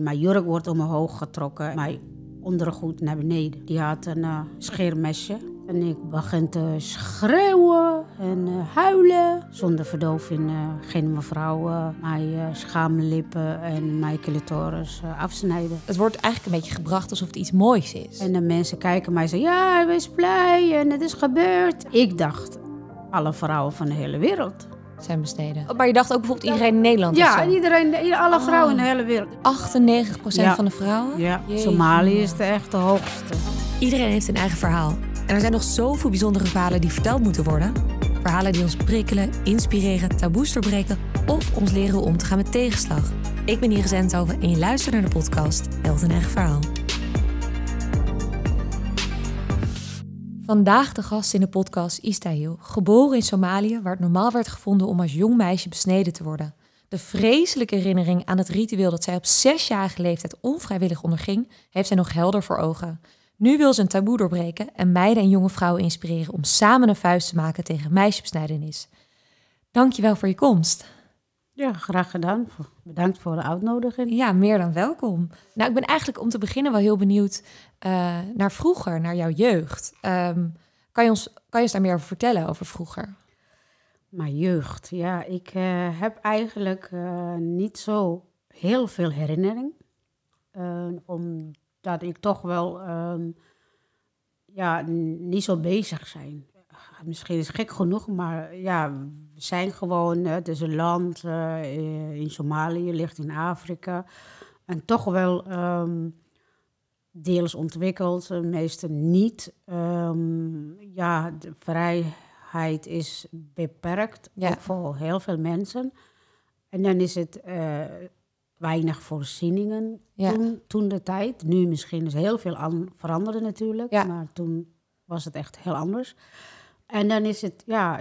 Mijn jurk wordt omhoog getrokken, mijn ondergoed naar beneden. Die had een uh, scheermesje. En ik begin te schreeuwen en uh, huilen. Zonder verdoving uh, ging mevrouw uh, mijn schaamlippen en mijn clitoris afsnijden. Het wordt eigenlijk een beetje gebracht alsof het iets moois is. En de mensen kijken mij en zeggen, ja, wees blij en het is gebeurd. Ik dacht, alle vrouwen van de hele wereld zijn besneden. Maar je dacht ook bijvoorbeeld iedereen in Nederland? Ja, iedereen, alle vrouwen in de hele wereld. 98 ja. van de vrouwen? Ja, Jeetje. Somalië is de echte hoogste. Iedereen heeft een eigen verhaal. En er zijn nog zoveel bijzondere verhalen die verteld moeten worden. Verhalen die ons prikkelen, inspireren, taboes doorbreken of ons leren om te gaan met tegenslag. Ik ben Iris Enthoven en je luistert naar de podcast Held een eigen verhaal. Vandaag de gast in de podcast Istahil, geboren in Somalië, waar het normaal werd gevonden om als jong meisje besneden te worden. De vreselijke herinnering aan het ritueel dat zij op zesjarige leeftijd onvrijwillig onderging, heeft zij nog helder voor ogen. Nu wil ze een taboe doorbreken en meiden en jonge vrouwen inspireren om samen een vuist te maken tegen meisjesbesnijdenis. Dankjewel voor je komst. Ja, graag gedaan. Bedankt voor de uitnodiging. Ja, meer dan welkom. Nou, ik ben eigenlijk om te beginnen wel heel benieuwd uh, naar vroeger, naar jouw jeugd. Um, kan, je ons, kan je ons daar meer over vertellen, over vroeger? Mijn jeugd, ja. Ik uh, heb eigenlijk uh, niet zo heel veel herinnering. omdat ik toch wel um, ja, niet zo bezig zijn misschien is het gek genoeg, maar ja, we zijn gewoon, het is een land uh, in Somalië, ligt in Afrika. En toch wel um, deels ontwikkeld, de meeste niet. Um, ja, de vrijheid is beperkt, ja. ook voor heel veel mensen. En dan is het uh, weinig voorzieningen ja. toen, toen de tijd. Nu misschien is heel veel veranderd natuurlijk, ja. maar toen was het echt heel anders. En dan is het, ja,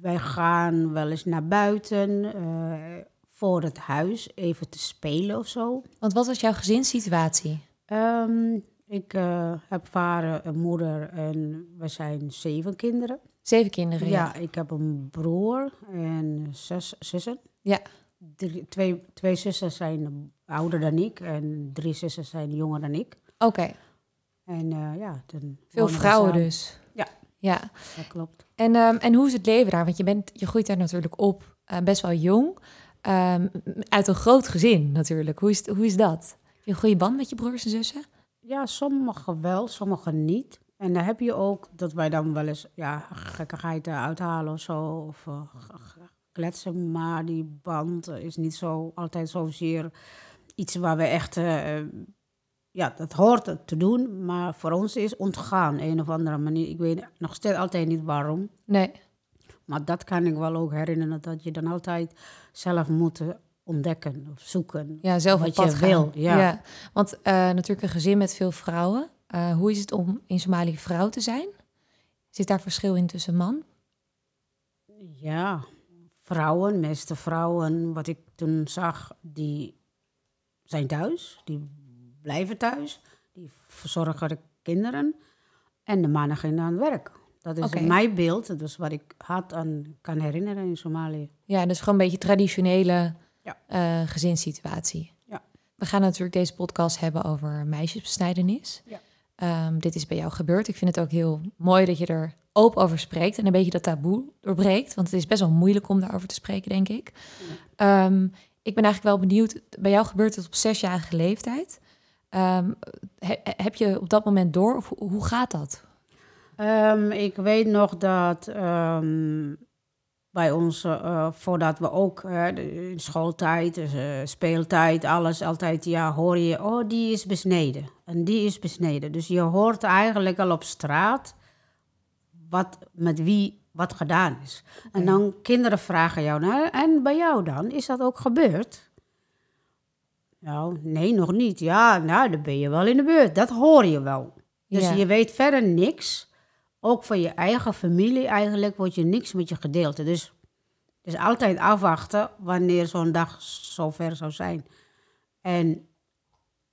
wij gaan wel eens naar buiten uh, voor het huis even te spelen of zo. Want wat was jouw gezinssituatie? Um, ik uh, heb vader, een moeder en we zijn zeven kinderen. Zeven kinderen, ja. ja. ik heb een broer en zes zussen. Ja. Drie, twee, twee zussen zijn ouder dan ik en drie zussen zijn jonger dan ik. Oké. Okay. En uh, ja, Veel vrouwen dus. Ja. Dat klopt. En, um, en hoe is het leven daar? Want je, bent, je groeit daar natuurlijk op, uh, best wel jong. Um, uit een groot gezin natuurlijk. Hoe is, hoe is dat? Heb je een goede band met je broers en zussen? Ja, sommigen wel, sommigen niet. En dan heb je ook dat wij dan wel eens ja, gekkigheid uithalen of zo. Of uh, kletsen, maar die band is niet zo altijd zozeer iets waar we echt uh, ja, dat hoort te doen, maar voor ons is ontgaan, een of andere manier. Ik weet nog steeds altijd niet waarom. Nee. Maar dat kan ik wel ook herinneren, dat je dan altijd zelf moet ontdekken of zoeken. Ja, zelf wat je gaan. wil. Ja. ja. Want uh, natuurlijk een gezin met veel vrouwen. Uh, hoe is het om in Somalië vrouw te zijn? Zit daar verschil in tussen man? Ja, vrouwen, meeste vrouwen, wat ik toen zag, die zijn thuis. Die blijven thuis. Die verzorgen de kinderen. En de mannen gingen aan het werk. Dat is okay. mijn beeld, dus wat ik had en kan herinneren in Somalië. Ja, dus gewoon een beetje traditionele ja. uh, gezinssituatie. Ja. We gaan natuurlijk deze podcast hebben over meisjesbesnijdenis. Ja. Um, dit is bij jou gebeurd. Ik vind het ook heel mooi dat je er open over spreekt en een beetje dat taboe doorbreekt. Want het is best wel moeilijk om daarover te spreken, denk ik. Ja. Um, ik ben eigenlijk wel benieuwd, bij jou gebeurt het op zesjarige leeftijd. Um, he, heb je op dat moment door of hoe gaat dat? Um, ik weet nog dat um, bij ons, uh, voordat we ook uh, in schooltijd, dus, uh, speeltijd, alles altijd, ja, hoor je, oh, die is besneden. En die is besneden. Dus je hoort eigenlijk al op straat wat met wie wat gedaan is. Okay. En dan kinderen vragen jou, nou, en bij jou dan, is dat ook gebeurd? Nou, nee, nog niet. Ja, nou, dan ben je wel in de buurt. Dat hoor je wel. Dus ja. je weet verder niks. Ook van je eigen familie eigenlijk wordt je niks met je gedeeld. Dus, dus altijd afwachten wanneer zo'n dag zover zou zijn. En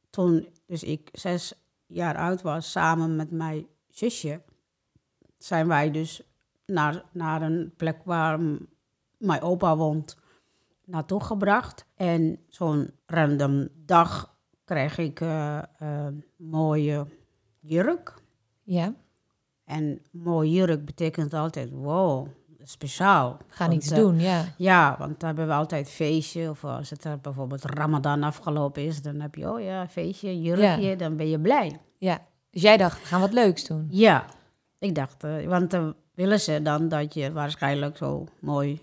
toen dus ik zes jaar oud was, samen met mijn zusje, zijn wij dus naar, naar een plek waar mijn opa woont naartoe gebracht. En zo'n random dag kreeg ik eh, eh, mooie jurk. Ja, En mooi jurk betekent altijd, wow, speciaal. gaan Want, iets eh, doen, ja. Ja, want dan hebben we altijd feestje. Of als het er bijvoorbeeld Ramadan afgelopen is, dan heb je, oh ja, feestje, jurkje, dan ben je blij. ja. Dus jij dacht, we gaan wat leuks doen. Ja, ik dacht, want dan willen ze dan dat je waarschijnlijk zo mooi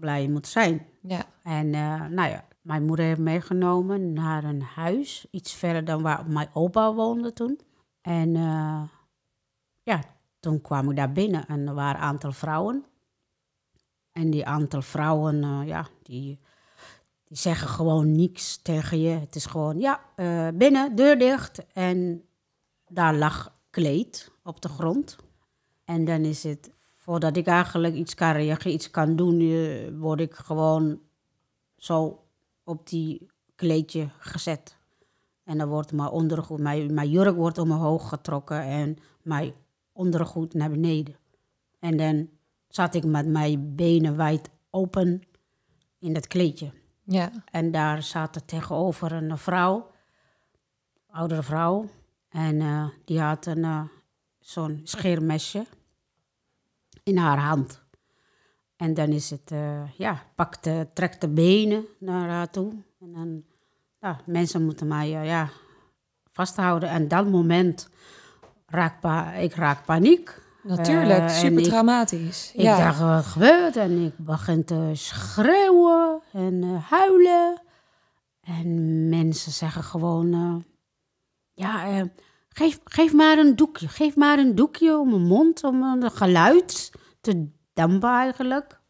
blij moet zijn. Ja, En eh, nou ja, mijn moeder heeft meegenomen naar een huis, iets verder dan waar mijn opa woonde toen. En eh, ja, toen kwam ik daar binnen en er waren een aantal vrouwen. En die aantal vrouwen, eh, ja, die, die zeggen gewoon niks tegen je. Het is gewoon, ja, binnen, deur dicht. En daar lag kleed op de grond. En dan is het, voordat ik eigenlijk iets kan reageren, iets kan doen, eh, word ik gewoon zo op die kleedje gezet. En dan wordt mijn ondergoed, mijn, mijn jurk wordt omhoog getrokken en mijn ondergoed naar beneden. En dan zat ik met mijn benen wijd open in dat kleedje. ja, En daar zat er tegenover een vrouw, oudere vrouw. En eh, die had een, eh, zo'n scheermesje in haar hand. En dan is het, eh, ja, pakt, de- trekt de benen naar haar toe. En dan, ja, mensen moeten mij, eh, ja, vasthouden. En dat moment raak pa ik raak paniek. natuurlijk. Eh, super ik- traumatisch. Ik ja. dacht, wat gebeurt? En ik begin te schreeuwen en huilen. En mensen zeggen gewoon, ja, geef, geef maar een doekje. Geef maar een doekje om mijn mond, om een geluid te dampen eigenlijk.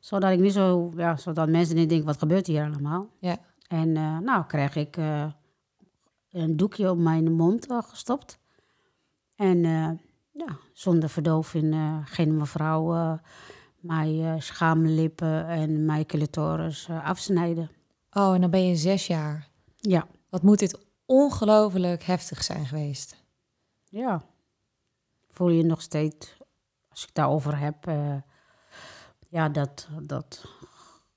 Zodat ik niet zo, ja, zodat mensen niet denken, wat gebeurt hier allemaal? ja. En eh, nou kreeg ik eh, een doekje op mijn mond eh, gestopt. En ja, zonder verdoving ging mevrouw mijn schaamlippen en mijn clitoris afsnijden. Oh, en dan ben je zes jaar. Ja, Wat moet dit ongelooflijk heftig zijn geweest. ja. Voel je nog steeds, als ik daarover heb, eh, ja, dat, dat,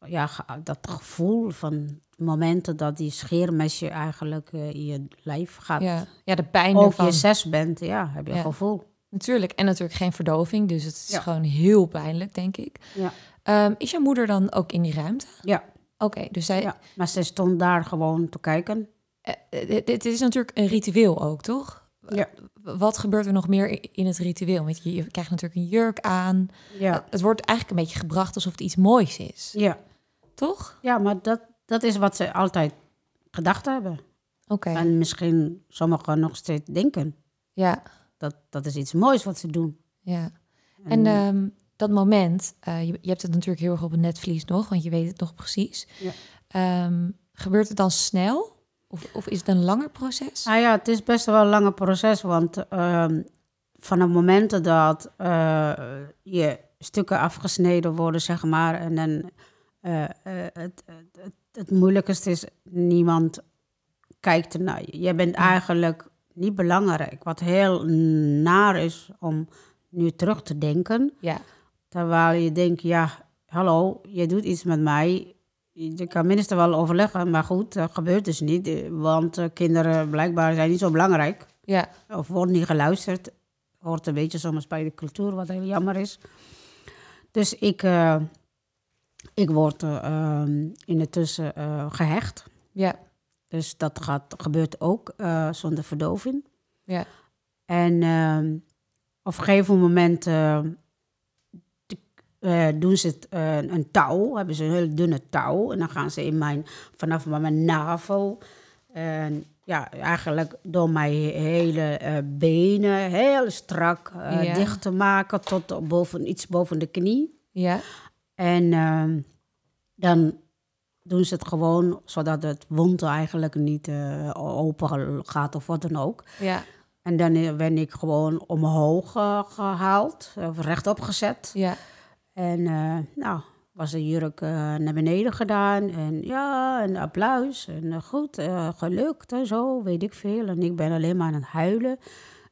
ja, dat gevoel van momenten dat die scheermesje eigenlijk eh, in je lijf gaat. Ja, ja de pijn Ook ervan. je zes bent, ja, heb je Ja. gevoel. Natuurlijk. En natuurlijk geen verdoving. Dus het is Ja. gewoon heel pijnlijk, denk ik. Ja. Ehm, is jouw moeder dan ook in die ruimte? Ja, Oké, dus zij, ja, maar ze stond daar gewoon te kijken. eh, dit, dit is natuurlijk een ritueel ook, toch? Ja. Wat gebeurt er nog meer in het ritueel? Want je, je krijgt natuurlijk een jurk aan. Ja, Het wordt eigenlijk een beetje gebracht alsof het iets moois is, ja. toch? ja maar dat, dat is wat ze altijd gedacht hebben. Oké, En misschien sommigen nog steeds denken. ja, Dat, dat is iets moois wat ze doen. ja. En ehm, dat moment, eh, je, je hebt het natuurlijk heel erg op het netvlies nog, want je weet het nog precies. Ja. Ehm, gebeurt het dan snel? Of, of is het een langer proces? Nou ja, het is best wel een lange proces, want ehm, van het moment dat eh, je stukken afgesneden worden, zeg maar, en dan eh, eh, het, het, het, het moeilijkste is, niemand kijkt ernaar. Je bent eigenlijk niet belangrijk, wat heel naar is om nu terug te denken. Ja, Terwijl je denkt, ja, hallo, je doet iets met mij. Je kan minstens wel overleggen, maar goed, dat gebeurt dus niet. eh, Want eh, kinderen blijkbaar zijn niet zo belangrijk. ja, Of wordt niet geluisterd. Hoort een beetje soms bij de cultuur, wat heel jammer is. Dus ik, eh, ik word ehm, in de tussen eh, gehecht. ja, Dus dat gaat, gebeurt ook zonder verdoving. ja. En ehm, op een gegeven moment eh, doen ze het, eh, een touw, hebben ze een heel dunne touw. En dan gaan ze in mijn, vanaf mijn navel, en ja, eigenlijk door mijn hele eh, benen heel strak Ja. dicht te maken tot boven, iets boven de knie. ja. En ehm, dan doen ze het gewoon zodat het wond eigenlijk niet open gaat of wat dan ook. ja. En dan ben ik gewoon omhoog eh, gehaald, of rechtop gezet. ja. En eh, nou, was de jurk eh, naar beneden gedaan. En ja, en applaus. En eh, goed, gelukt en zo, weet ik veel. En ik ben alleen maar aan het huilen.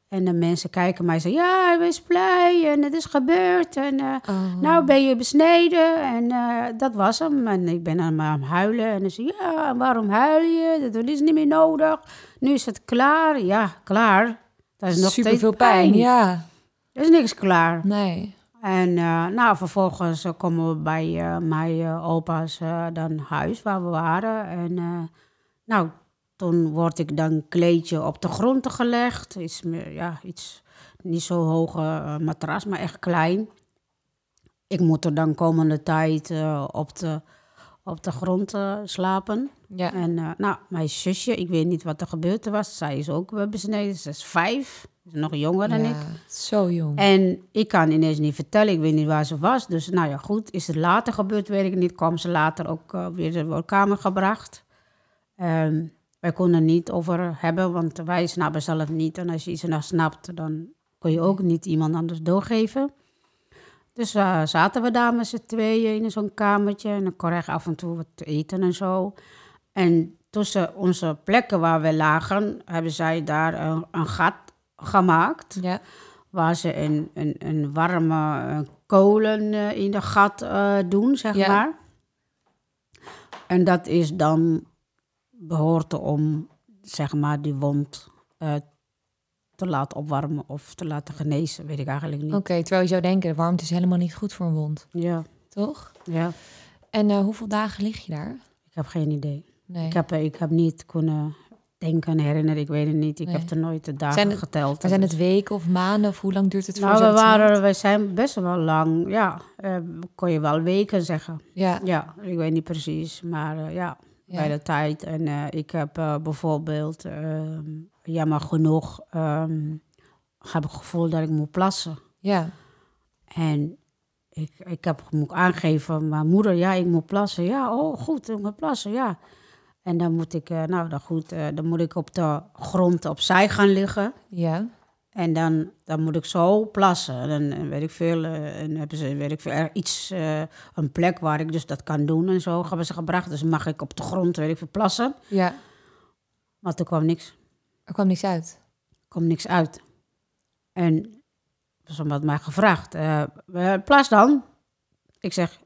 En de mensen kijken mij en zeggen, ja, hij is blij en het is gebeurd. En Oh. nou ben je besneden. En dat was hem. En ik ben aan het huilen. En dan zei ja, waarom huil je? Dat is niet meer nodig. Nu is het klaar. Ja, klaar. Dat is nog super veel pijn. Ja, Er is niks klaar. nee. En eh, nou, vervolgens eh, komen we bij eh, mijn opa's dan huis waar we waren. En nou, toen word ik dan kleedje op de grond gelegd. Iets, ja, iets niet zo hoge matras, maar echt klein. Ik moet er dan komende tijd op, de, op de grond eh, slapen. Ja. En eh, nou, mijn zusje, ik weet niet wat er gebeurd was. Zij is ook eh, besneden. Ze is vijf, is nog jonger dan ja, ik. Zo jong. En ik kan ineens niet vertellen, ik weet niet waar ze was. Dus nou ja, goed, is het later gebeurd, weet ik niet. Kwam ze later ook weer in de woonkamer gebracht. Ehm, wij konden niet over hebben, want wij snappen zelf niet. En als je iets nog snapt, dan kun je ook niet iemand anders doorgeven. Dus eh, zaten we daar met z'n tweeën in zo'n kamertje. En dan kreeg ik af en toe wat te eten en zo. En tussen onze plekken waar we lagen, hebben zij daar een, een gat gemaakt Ja. waar ze een, een, een warme eh, kolen eh, in de gat doen, zeg Ja. maar. En dat is dan behoort om, zeg maar, die wond eh, te laten opwarmen of te laten genezen, weet ik eigenlijk niet. Oké, terwijl je zou denken, warmte is helemaal niet goed voor een wond. Ja, Toch? ja, En eh, hoeveel dagen lig je daar? ik heb geen idee. Nee. Ik, heb, eh, ik heb niet kunnen denken en herinneren, ik weet het niet. Ik Nee. heb er nooit de dagen Zijn het- geteld. Maar zijn het weken of maanden of hoe lang duurt het voor Nou, we, waren, we zijn best wel lang, ja, eh, kon je wel weken zeggen. Ja, Ja, ik weet niet precies, maar ja, ja. bij de tijd. En ik heb bijvoorbeeld, ehm, jammer genoeg, ehm, heb ik het gevoel dat ik moet plassen. ja. En ik, ik heb moet aangeven, mijn moeder, ja, ik moet plassen. Ja, oh goed, ik moet plassen, ja. En dan moet ik, eh, nou dan goed, eh, dan moet ik op de grond opzij gaan liggen. ja. En dan, dan moet ik zo plassen. En dan eh, weet ik veel, en hebben ze, weet ik veel, er iets, een plek waar ik dus dat kan doen en zo hebben ze gebracht. Dus mag ik op de grond, weet ik veel, plassen. ja. Maar er kwam niks, Er kwam niks uit. kwam niks uit. En ze had mij gevraagd, plas dan? Ik zeg,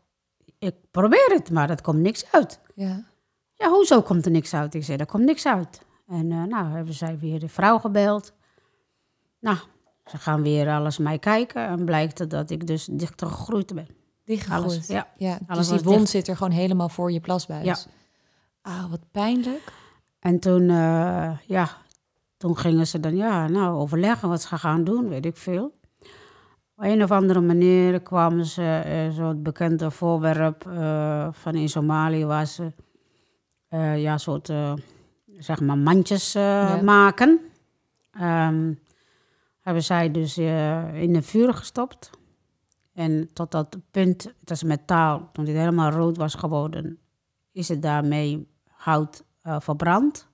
ik probeer het, maar dat komt niks uit. Ja. Ja, hoezo komt er niks uit? Ik zei, er komt niks uit. En eh, nou, hebben zij weer de vrouw gebeld. Nou, ze gaan weer alles mij kijken. En blijkt dat ik dus dichter gegroeid ben. Dichtgegroeid. Alles, ja. ja. Alles Dus die wond dicht. zit er gewoon helemaal voor je plasbuis. Ja. Ah, wat pijnlijk. En toen, ja, toen gingen ze dan, ja, nou, overleggen wat ze gaan doen, weet ik veel. Op een of andere manier kwamen ze, eh, zo'n bekende voorwerp eh, van in Somalië, waar ze, eh, ja, soort, zeg maar, mandjes Ja. maken. Ehm, hebben zij dus in de vuur gestopt. En tot dat punt, het is metaal, toen het helemaal rood was geworden, is het daarmee hout verbrand.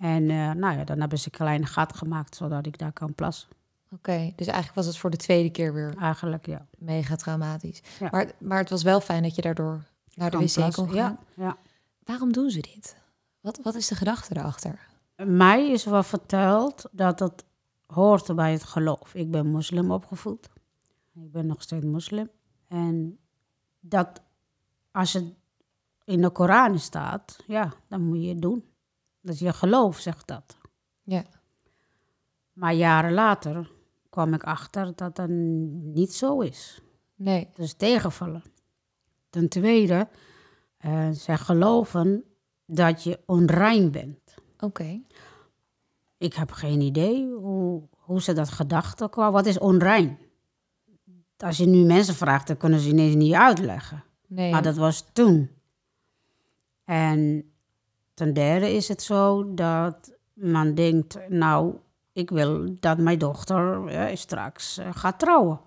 En eh, nou ja, dan hebben ze een klein gat gemaakt, zodat ik daar kan plassen. Oké, dus eigenlijk was het voor de tweede keer weer Eigenlijk, ja. mega traumatisch. Ja. Maar, maar het was wel fijn dat je daardoor naar de wc plassen, kon gaan. Ja, ja. Waarom doen ze dit? Wat, wat is de gedachte erachter? Mij is wel verteld dat het hoort bij het geloof. Ik ben moslim opgevoed. Ik ben nog steeds moslim. En dat als het in de Koran staat, ja, dan moet je het doen. Dat is je geloof, zegt dat. Ja. Maar jaren later kwam ik achter dat dat niet zo is. Nee. Dat is tegenvallen. Ten tweede, eh zij geloven dat je onrein bent. Oké. Ik heb geen idee hoe, hoe ze dat gedachten kwam. Wat is onrein? Als je nu mensen vraagt, dan kunnen ze ineens niet uitleggen. Nee. Maar dat was toen. En ten derde is het zo dat man denkt, nou, ik wil dat mijn dochter eh, straks eh, gaat trouwen.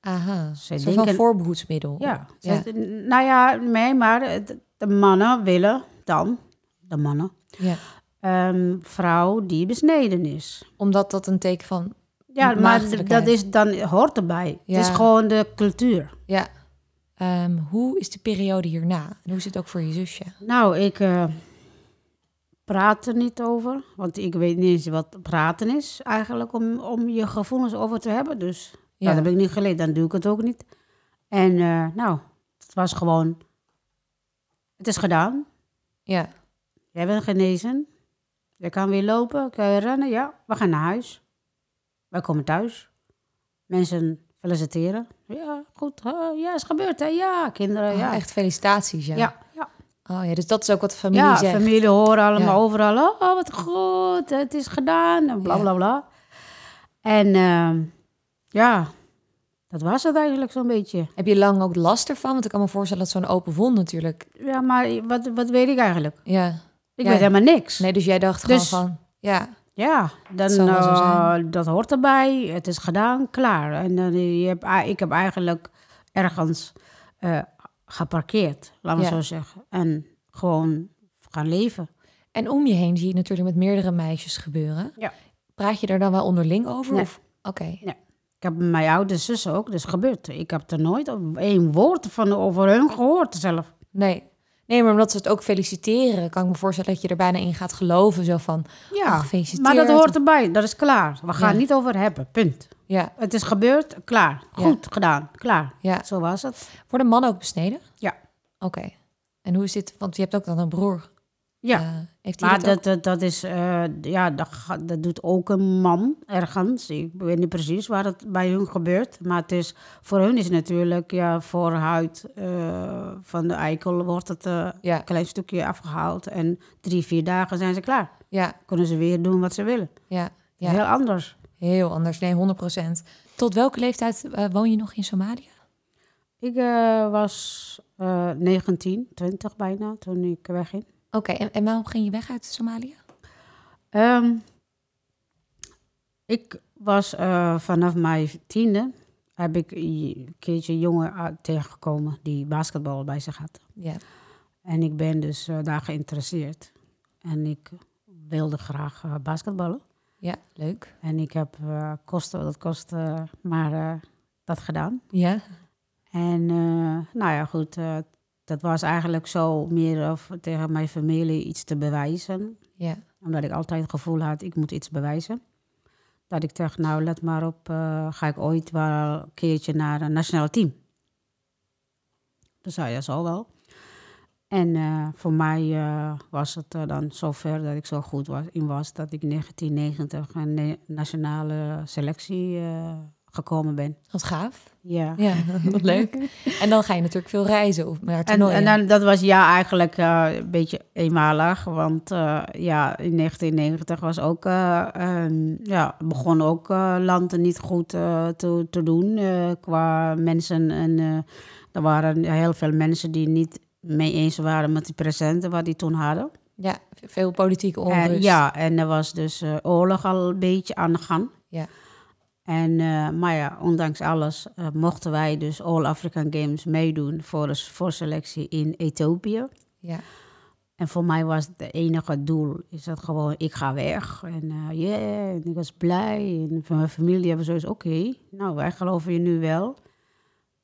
Aha. Ze denken- van voorbehoedsmiddel. Ja, Ja. ze- nou ja, nee, maar de, de mannen willen dan, de mannen, Ja. een vrouw die besneden is. Omdat dat een teken van... Ja, maar dat is dan hoort erbij. Ja. Het is gewoon de cultuur. Ja. Ehm, hoe is de periode hierna? En hoe is het ook voor je zusje? Nou, ik, eh, praat er niet over. Want ik weet niet eens wat praten is eigenlijk om, om je gevoelens over te hebben. Dus Ja. dat heb ik niet geleerd, dan doe ik het ook niet. En eh, nou, het was gewoon, het is gedaan. Ja. Jij bent genezen. Je kan weer lopen, kan je rennen. Ja, we gaan naar huis. Wij komen thuis. Mensen feliciteren. Ja, goed. ja, is gebeurd hè. Ja, kinderen. Oh, ja. Echt felicitaties, ja, ja. Oh ja, dus dat is ook wat de familie ja, zegt. familie horen allemaal Ja. overal. Oh, wat goed, het is gedaan. En bla Ja. bla bla. En ehm, ja, dat was het eigenlijk zo'n beetje. Heb je lang ook last ervan? Want ik kan me voorstellen dat zo'n open wond natuurlijk... Ja, maar wat, wat weet ik eigenlijk? Ja. Ik Ja. weet helemaal niks. Nee, dus jij dacht Dus- gewoon van... Ja, Ja, dan, zo eh, dat hoort erbij. Het is gedaan, klaar. En dan, je hebt, ik heb eigenlijk ergens eh, geparkeerd, me Ja. zo zeggen. En gewoon gaan leven. En om je heen zie je natuurlijk met meerdere meisjes gebeuren. Ja. Praat je daar dan wel onderling over? Nee. Of? Oké. Ik heb mijn oude zus ook, dus gebeurd. Ik heb er nooit één woord van over hun gehoord zelf. Nee. Nee, maar omdat ze het ook feliciteren, kan ik me voorstellen dat je er bijna in gaat geloven. Zo van, Ja, oh, gefeliciteerd. maar dat hoort erbij. Dat is klaar. We gaan Ja. niet over hebben, punt. Ja, Het is gebeurd, klaar. Ja. Goed gedaan, klaar. ja. Zo was het. Worden mannen ook besneden? Ja. Oké. En hoe is dit? Want je hebt ook dan een broer. Ja. Eh, heeft Maar dat, dat, dat, dat is, eh, ja, dat, dat doet ook een man ergens. Ik weet niet precies waar het bij hun gebeurt. Maar het is, voor hun is natuurlijk, ja, voorhuid eh, van de eikel wordt het Ja, een klein stukje afgehaald. En drie, vier dagen zijn ze klaar. ja, Kunnen ze weer doen wat ze willen. ja. ja. Heel anders. Heel anders. Nee, 100%. Tot welke leeftijd woon je nog in Somalië? Ik was eh 19, 20 bijna, toen ik wegging. Oké, en, en waarom ging je weg uit Somalië? Ehm, ik was eh, vanaf mijn tiende, heb ik een keertje een jongen eh, tegengekomen die basketbal bij zich had. Ja. En ik ben dus eh, daar geïnteresseerd. En ik wilde graag eh, basketballen. Ja, leuk. En ik heb, kosten wat het kostte, maar dat gedaan. Ja. En nou ja, goed, dat was eigenlijk zo meer of tegen mijn familie iets te bewijzen. Ja. Omdat ik altijd het gevoel had, ik moet iets bewijzen. Dat ik dacht, nou let maar op, eh, ga ik ooit wel een keertje naar een nationaal team. Toen zei je, zo wel. En eh, voor mij eh, was het dan zover dat ik zo goed was, in was... dat ik in 1990 een nationale selectie gekomen ben. Wat gaaf. Ja. Ja, wat leuk. En dan ga je natuurlijk veel reizen of naar En, toernooien. en dan, dat was ja eigenlijk eh, een beetje eenmalig. Want eh, ja, in 1990 was ook, eh, ja, begon ook landen niet goed te, te doen qua mensen. En er waren heel veel mensen die niet mee eens waren met die presenten wat die toen hadden. Ja, veel politieke onrust. Ja, en er was dus oorlog al een beetje aan de gang. Ja. En, eh, maar ja, ondanks alles eh, mochten wij dus All African Games meedoen voor de voorselectie in Ethiopië. Ja. En voor mij was het enige doel, is dat gewoon, ik ga weg. En eh yeah, en ik was blij. En van mijn familie hebben zoiets, oké, nou wij geloven je nu wel.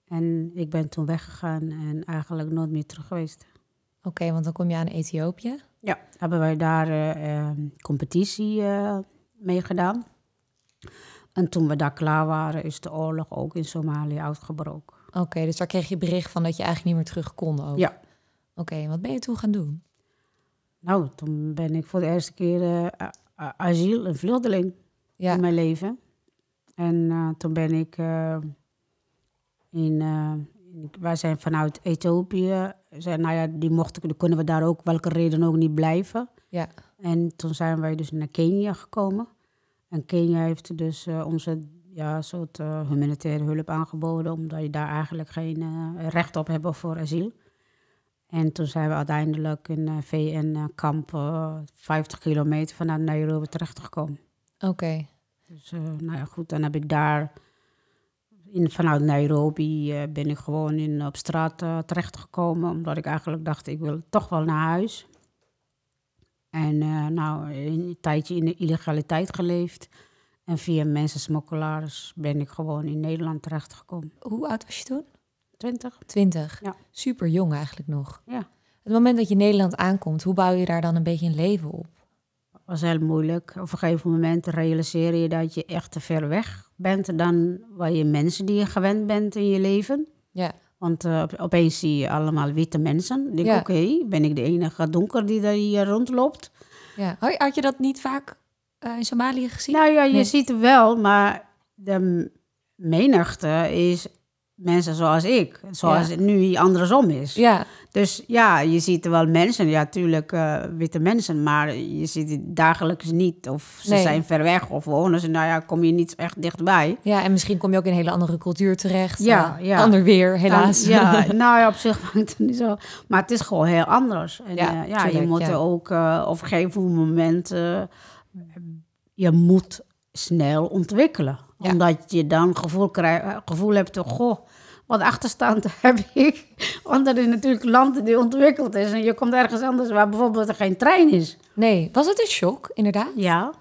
En ik ben toen weggegaan en eigenlijk nooit meer terug geweest. Oké, want dan kom je aan Ethiopië. Ja, hebben wij daar eh, eh, competitie eh mee gedaan. En toen we daar klaar waren, is de oorlog ook in Somalië uitgebroken. Oké, dus daar kreeg je bericht van dat je eigenlijk niet meer terug kon ook. Ja. Oké, en wat ben je toen gaan doen? Nou, toen ben ik voor de eerste keer a- asiel, een vluchteling Ja. in mijn leven. En eh, toen ben ik in, eh, in- wij zijn vanuit Ethiopië, zijn, nou ja, die mochten, die kunnen we daar ook, welke reden ook niet blijven. Ja. En toen zijn wij dus naar Kenia gekomen. En Kenia heeft dus eh, onze ja, soort eh, humanitaire hulp aangeboden, omdat je daar eigenlijk geen eh, recht op hebt voor asiel. En toen zijn we uiteindelijk in een VN-kamp eh 50 kilometer vanuit Nairobi terechtgekomen. Oké. Dus nou ja, goed, dan heb ik daar in, vanuit Nairobi ben ik gewoon in, op straat eh, terechtgekomen, omdat ik eigenlijk dacht, ik wil toch wel naar huis. En eh, nou, een tijdje in de illegaliteit geleefd. En via mensensmokkelaars ben ik gewoon in Nederland terechtgekomen. Hoe oud was je toen? 20? 20. Ja. Super jong eigenlijk nog. Ja. Het moment dat je Nederland aankomt, hoe bouw je daar dan een beetje een leven op? was heel moeilijk. Op een gegeven moment realiseer je dat je echt te ver weg bent dan waar je mensen die je gewend bent in je leven. Ja. Want uh, opeens zie je allemaal witte mensen. Ik denk, Ja. oké, ben ik de enige donker die daar hier rondloopt? Ja. Had je dat niet vaak eh, in Somalië gezien? Nou ja, je Nee. ziet het wel, maar de menigte is mensen zoals ik. Zoals Ja. het nu andersom is. ja, Dus ja, je ziet er wel mensen, ja, natuurlijk eh, witte mensen, maar je ziet het dagelijks niet. Of ze Nee. zijn ver weg of wonen ze, nou ja, kom je niet echt dichtbij. ja, en misschien kom je ook in een hele andere cultuur terecht. Ja, eh, ja. Ander weer, helaas. Dan- ja, nou ja, op zich maakt het niet zo. Maar het is gewoon heel anders. En Ja, ja, ja je tuurlijk, moet er ook eh, op een gegeven moment, eh, je moet snel ontwikkelen. Ja. Omdat je dan gevoel, krijg, eh, gevoel hebt, van, goh, wat achterstand heb ik. Want er is natuurlijk land die ontwikkeld is. En je komt ergens anders waar bijvoorbeeld er geen trein is. Nee, was het een shock, inderdaad? Ja,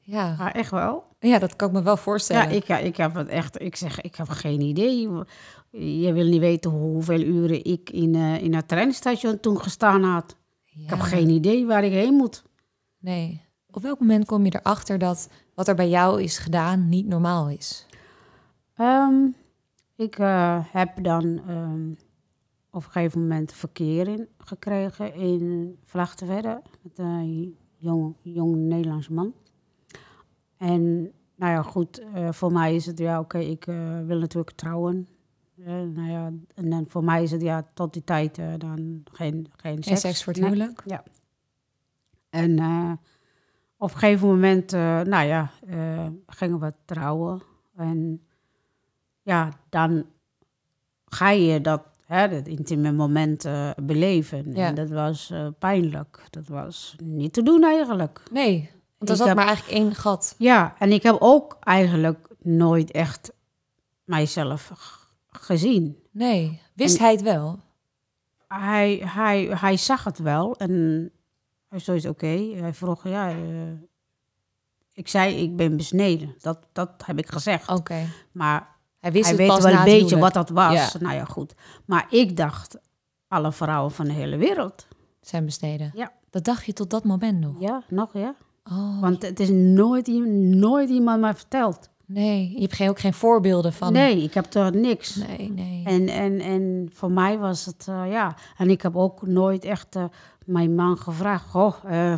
Ja, maar echt wel. ja dat kan ik me wel voorstellen. Ja, ik, ja, ik heb het echt. Ik zeg, ik heb geen idee. Je wil niet weten hoeveel uren ik in, eh, in het treinstation toen gestaan had. Ik heb geen idee waar ik heen moet. Nee. Op welk moment kom je erachter dat wat er bij jou is gedaan niet normaal is? Ehm, ik eh, heb dan ehm, op een gegeven moment verkeer in gekregen in Vlachtenverre met een jong, jong Nederlands man. En nou ja, goed, eh, voor mij is het ja, oké, ik eh, wil natuurlijk trouwen. Nou ja, en dan voor mij is het ja, tot die tijd dan geen, geen seks. seks voor het Nee. huwelijk? Ja. En op een gegeven moment, nou ja, gingen we trouwen. En ja, dan ga je dat, hè, dat intieme moment eh, beleven. Ja. En dat was eh, pijnlijk. Dat was niet te doen eigenlijk. Nee, want er zat heb- maar eigenlijk één gat. Ja, en ik heb ook eigenlijk nooit echt mijzelf gezien. Nee, wist En- hij het wel? Hij, hij, hij zag het wel en hij zoiets oké. Hij vroeg, ja, eh, ik zei, ik ben besneden. Dat, dat heb ik gezegd. Oké. Maar Hij wist hij het weet pas wel een beetje wat dat was. Ja. Nou ja, goed. Maar ik dacht, alle vrouwen van de hele wereld. Zijn besneden. Ja. Dat dacht je tot dat moment nog? Ja, nog ja. Oh, Want het is nooit, nooit iemand mij verteld. nee. Je hebt geen, ook geen voorbeelden van... Nee, ik heb toch niks. Nee, nee. En, en, en voor mij was het, eh, ja. En ik heb ook nooit echt eh, mijn man gevraagd: Goh, eh,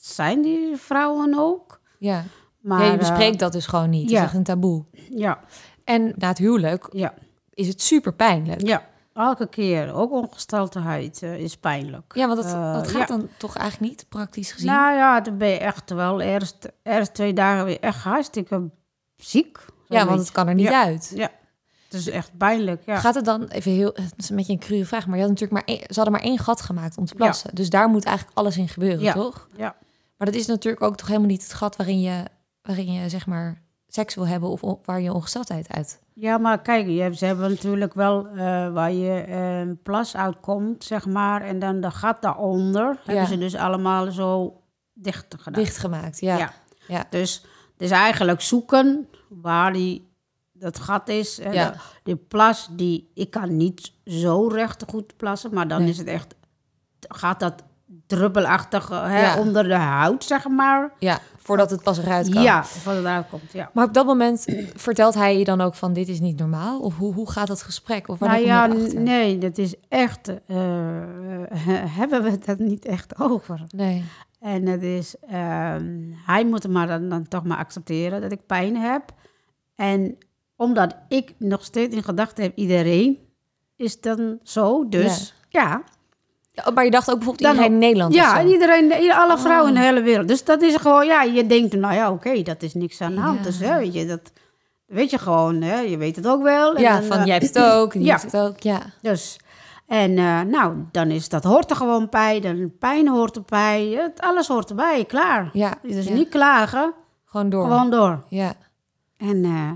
zijn die vrouwen ook? Ja. Maar, ja, je bespreekt dat dus gewoon niet. Het ja. is echt een taboe. ja, En na het huwelijk ja, is het super pijnlijk. ja. Elke keer, ook ongesteldheid eh, is pijnlijk. Ja, want dat, Eh, dat gaat ja. dan toch eigenlijk niet, praktisch gezien? Nou ja, dan ben je echt wel eerst, eerst twee dagen weer echt hartstikke ziek. ja, want het kan er niet Ja. uit. Ja, het is echt pijnlijk, ja. Gaat het dan even heel, het is een beetje een cruwe vraag, maar je had natuurlijk maar één, ze hadden maar één gat gemaakt om te plassen. Dus daar moet eigenlijk alles in gebeuren, toch? Ja. Maar dat is natuurlijk ook toch helemaal niet het gat waarin je, waarin je zeg maar seks wil hebben of waar je ongesteldheid uit. Ja, maar kijk, je hebt, ze hebben natuurlijk wel eh, waar je een plas uitkomt, zeg maar. En dan de gat daaronder hebben ze dus allemaal zo dicht gedaan. Dichtgemaakt, ja. Ja. Ja. Dus, dus eigenlijk zoeken waar die, dat gat is. hè, Ja. de- die plas, die, ik kan niet zo recht goed plassen, maar dan Nee. is het echt, gaat dat druppelachtig hè, Ja. onder de huid, zeg maar. Ja, voordat het pas eruit kan. Ja, voordat het eruit komt, ja. Maar op dat moment vertelt hij je dan ook van dit is niet normaal? Of hoe, hoe gaat dat gesprek? Of Nou ja, nee, dat is echt, eh, hebben we het niet echt over. Nee. En het is, ehm, hij moet het maar dan, dan toch maar accepteren dat ik pijn heb. En omdat ik nog steeds in gedachten heb, iedereen is dan zo. Dus ja, Ja, Maar je dacht ook bijvoorbeeld iedereen in Nederland ja, iedereen, alle Oh. vrouwen in de hele wereld. Dus dat is gewoon, ja, je denkt, nou ja, oké, dat is niks aan de hand. Ja. Dus hè, weet je, dat weet je gewoon, hè, je weet het ook wel. En Ja, dan, van eh, jij hebt het ook, die ja. het ook. Ja, Dus, en eh, nou, dan is dat hoort er gewoon bij. Dan pijn hoort erbij. Het, alles hoort erbij, klaar. ja. Dus ja. niet klagen, Gewoon door. gewoon door. Ja, En eh,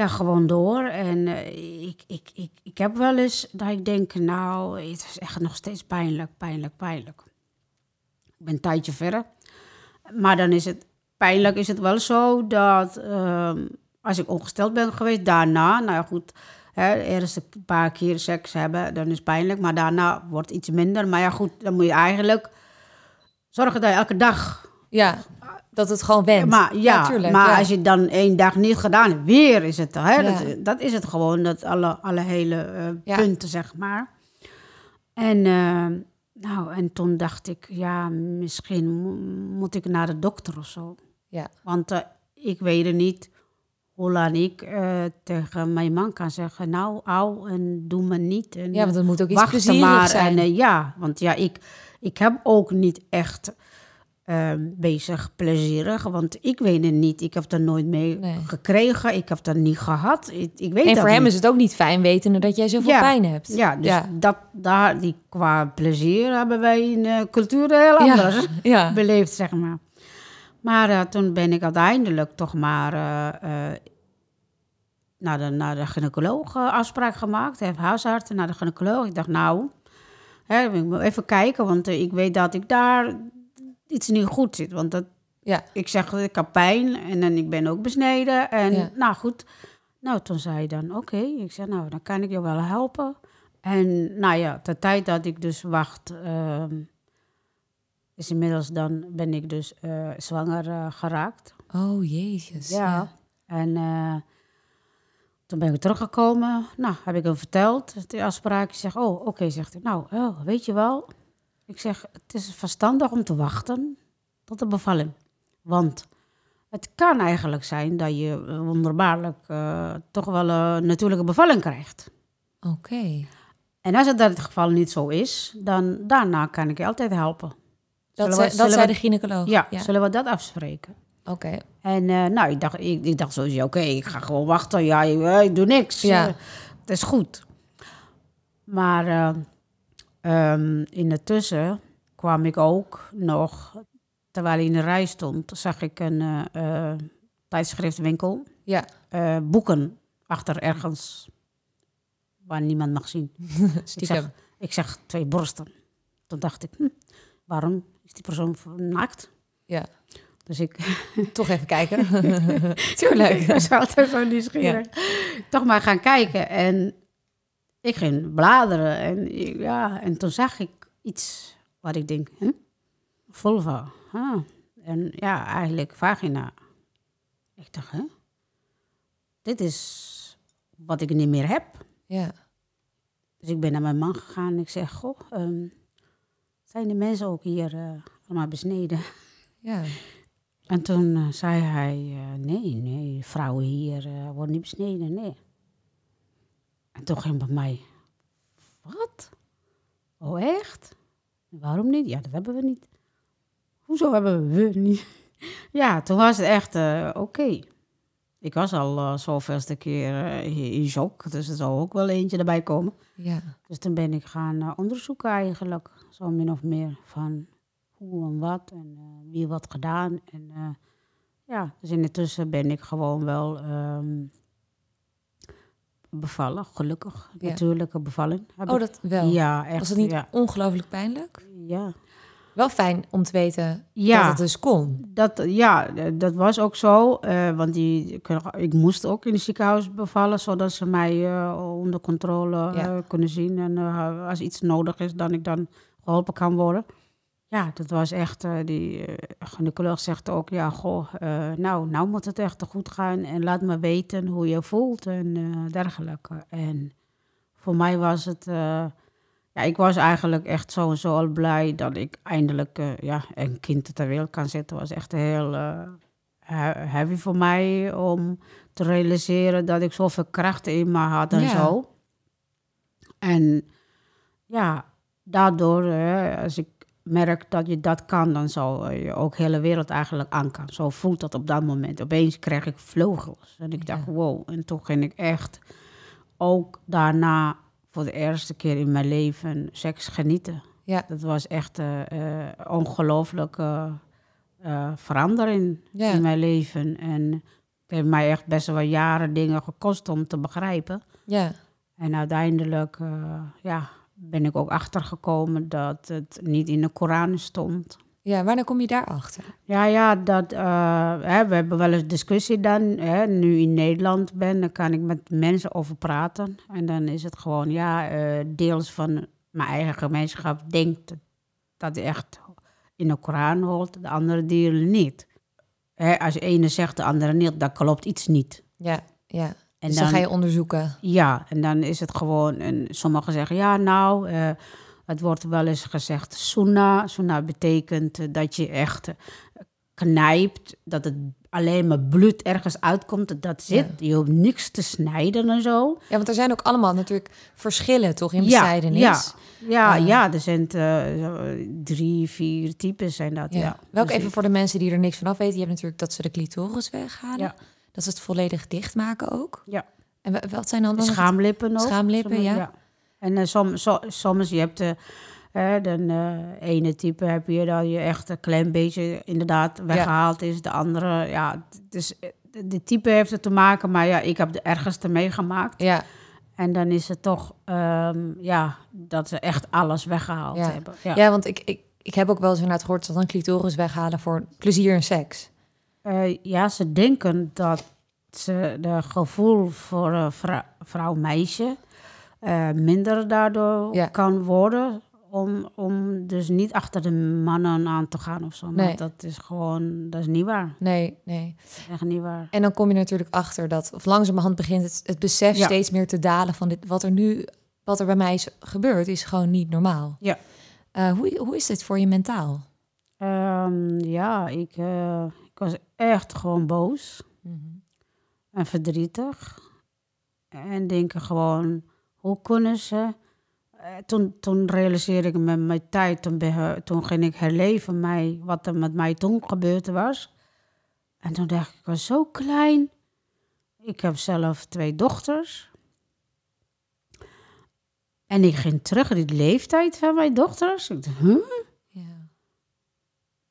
ja, gewoon door. En eh, ik, ik, ik, ik heb wel eens dat ik denk, nou, het is echt nog steeds pijnlijk, pijnlijk, pijnlijk. Ik ben een tijdje verder. Maar dan is het, pijnlijk is het wel zo dat ehm, als ik ongesteld ben geweest, daarna, nou ja goed, Hè, de eerste paar keer seks hebben, dan is het pijnlijk. Maar daarna wordt iets minder. Maar ja, goed, dan moet je eigenlijk zorgen dat je elke dag... Ja, dat het gewoon went. Maar, ja, maar ja. als je dan één dag niet gedaan hebt, weer is het... Hè, Ja. dat, dat is het gewoon, dat alle, alle hele eh, punten, zeg maar. En, eh, nou, en toen dacht ik, ja, misschien mo- moet ik naar de dokter of zo. Ja. Want eh, ik weet er niet hoe lang ik tegen mijn man kan zeggen... nou, au, en doe me niet. En, ja, want het moet ook iets plezierigs maar. zijn. En, ja, want ja, ik, ik heb ook niet echt eh, bezig plezierig. Want ik weet het niet. Ik heb er nooit mee Nee. gekregen. Ik heb dat niet gehad. Ik, ik weet en dat voor hem niet. is het ook niet fijn wetende dat jij zoveel Ja. pijn hebt. Ja, dus ja. Dat, daar, die, qua plezier hebben wij in cultuur heel anders ja. beleefd, zeg maar. Maar eh, toen ben ik uiteindelijk toch maar eh, eh, naar, de, naar de gynaecoloog afspraak gemaakt. Heb huisarts naar de gynaecoloog. Ik dacht, nou, hè, ik moet even kijken, want ik weet dat ik daar iets niet goed zit. Want dat, Ja. ik zeg, ik heb pijn en, dan ik ben ook besneden. En Ja. nou goed, nou toen zei hij dan, oké. Ik zei, nou, dan kan ik je wel helpen. En nou ja, de tijd dat ik dus wacht, ehm, is inmiddels dan ben ik dus eh, zwanger eh, geraakt. Oh, jezus. Ja. En eh, toen ben ik teruggekomen. Nou, heb ik hem verteld, de afspraak. Ik zeg, oh, oké, zegt hij. Nou, oh, weet je wel. Ik zeg, het is verstandig om te wachten tot de bevalling. Want het kan eigenlijk zijn dat je eh, wonderbaarlijk eh, toch wel een natuurlijke bevalling krijgt. Oké. En als het dat het geval niet zo is, dan daarna kan ik je altijd helpen. Dat, Zullen zei, we- dat zullen zei we- de gynaecoloog? Ja, zullen we dat afspreken? Oké. En eh, nou, ik dacht, ik, ik dacht sowieso, oké, ik ga gewoon wachten. Ja, ik, ik doe niks. Ja. Het is goed. Maar eh, ehm, in de tussen kwam ik ook nog, terwijl ik in de rij stond, zag ik een eh, eh, tijdschriftwinkel. Ja. eh, boeken achter ergens waar niemand mag zien. Ik zeg, ik zeg twee borsten. Toen dacht ik, hm, waarom is die persoon naakt? Ja. Dus ik Toch even kijken. Tuurlijk. ik was altijd zo nieuwsgierig. Toch maar gaan kijken. En ik ging bladeren. En, ja, en toen zag ik iets wat ik denk, huh? vulva. Ah. En ja, eigenlijk vagina. Ik dacht, hè? Dit is wat ik niet meer heb. Ja. Dus ik ben naar mijn man gegaan en ik zeg, goh, ehm, zijn de mensen ook hier eh, allemaal besneden? Ja. En toen eh, zei hij, eh, nee, nee, vrouwen hier worden niet besneden, nee. En toen ging bij mij, wat? Oh, echt? Waarom niet? Ja, dat hebben we niet. Hoezo hebben we niet? ja, toen was het echt, eh, oké. Ik was al eh zoveelste keer eh, in shock, dus er zou ook wel eentje erbij komen. Ja. Dus toen ben ik gaan onderzoeken eigenlijk, zo min of meer, van hoe en wat en wie wat gedaan. En ja, dus intussen ben ik gewoon wel ehm, bevallen, gelukkig. Ja. Natuurlijke bevalling. heb Oh, dat wel. Ja, echt. Was het niet Ja. ongelooflijk pijnlijk? ja. Wel fijn om te weten Ja. dat het dus kon. Dat, ja, dat was ook zo. eh, want die, ik moest ook in het ziekenhuis bevallen, zodat ze mij eh, onder controle Ja. eh, kunnen zien. En als iets nodig is, dan ik dan geholpen kan worden. Ja, dat was echt, eh, die uh, gynaecoloog zegt ook, ja, goh, eh, nou, nou moet het echt goed gaan. En laat me weten hoe je voelt en eh, dergelijke. En voor mij was het, eh, ja, ik was eigenlijk echt zo en zo al blij dat ik eindelijk eh, ja, een kind ter wereld kan zetten. was echt heel eh, he- heavy voor mij om te realiseren dat ik zoveel kracht in me had en Ja. zo. En ja, daardoor, eh, als ik merk dat je dat kan, dan zal je ook de hele wereld eigenlijk aan kan. Zo voelt dat op dat moment. Opeens kreeg ik vleugels. En ik dacht, wow. En toen ging ik echt ook daarna voor de eerste keer in mijn leven seks genieten. Ja. Dat was echt een ongelooflijke eh, verandering Ja. in mijn leven. En het heeft mij echt best wel jaren dingen gekost om te begrijpen. Ja. En uiteindelijk eh, ja, ben ik ook achtergekomen dat het niet in de Koran stond. Ja, wanneer kom je daarachter? Ja, ja, dat, eh, hè, we hebben wel eens discussie dan. Hè, nu in Nederland ben, dan kan ik met mensen over praten. En dan is het gewoon, ja, eh, deels van mijn eigen gemeenschap denkt dat het echt in de Koran hoort, de andere delen niet. Hè, als de ene zegt, de andere niet, dan klopt iets niet. Ja, ja. En dus dan, ga je onderzoeken. Ja, en dan is het gewoon, en sommigen zeggen, ja, nou, eh, het wordt wel eens gezegd sunnah. Sunnah betekent eh, dat je echt eh, knijpt, dat het alleen maar bloed ergens uitkomt, dat zit. Je hoeft niks te snijden en zo. Ja, want er zijn ook allemaal natuurlijk verschillen, toch, in Ja, besnijdenis? Ja, ja, Ah. ja, er zijn drie, vier types zijn dat, ja. Welk Dus even voor de mensen die er niks van af weten. Je hebt natuurlijk dat ze de clitoris weghalen. Dat ze het volledig dichtmaken ook. Ja. En wa- wat zijn dan. Schaamlippen ook. Schaamlippen, ja. En eh, som, so- soms, je hebt de, eh, de eh, ene type heb je dat je echt een klein beetje inderdaad weggehaald is. De andere, ja, dus eh, de, de type heeft het te maken, maar ja, ik heb de ergste meegemaakt. Ja, En dan is het toch, ehm, ja, dat ze echt alles weggehaald Ja. hebben. ja. Ja. want ik, ik, ik heb ook wel eens inderdaad gehoord... dat een clitoris weghalen voor plezier en seks. Eh, ja, ze denken dat ze de gevoel voor vrouw-meisje eh, minder daardoor Ja. kan worden. Om, om dus niet achter de mannen aan te gaan of zo. Maar Nee. dat is gewoon, dat is niet waar. Nee, nee. Echt niet waar. En dan kom je natuurlijk achter dat... of langzamerhand begint het, het besef Ja. steeds meer te dalen... van dit, wat er nu... wat er bij mij is gebeurd, is gewoon niet normaal. Ja. Eh, hoe, hoe is dit voor je mentaal? Ehm, ja, ik, ik was echt gewoon boos en verdrietig. En denken gewoon, hoe kunnen ze... Eh, toen, toen realiseerde ik me mijn tijd, toen, ging ik herleven mij, wat er met mij toen gebeurd was. En toen dacht ik, ik was zo klein. Ik heb zelf twee dochters. En ik ging terug in de leeftijd van mijn dochters. Ik dacht, huh? Ja.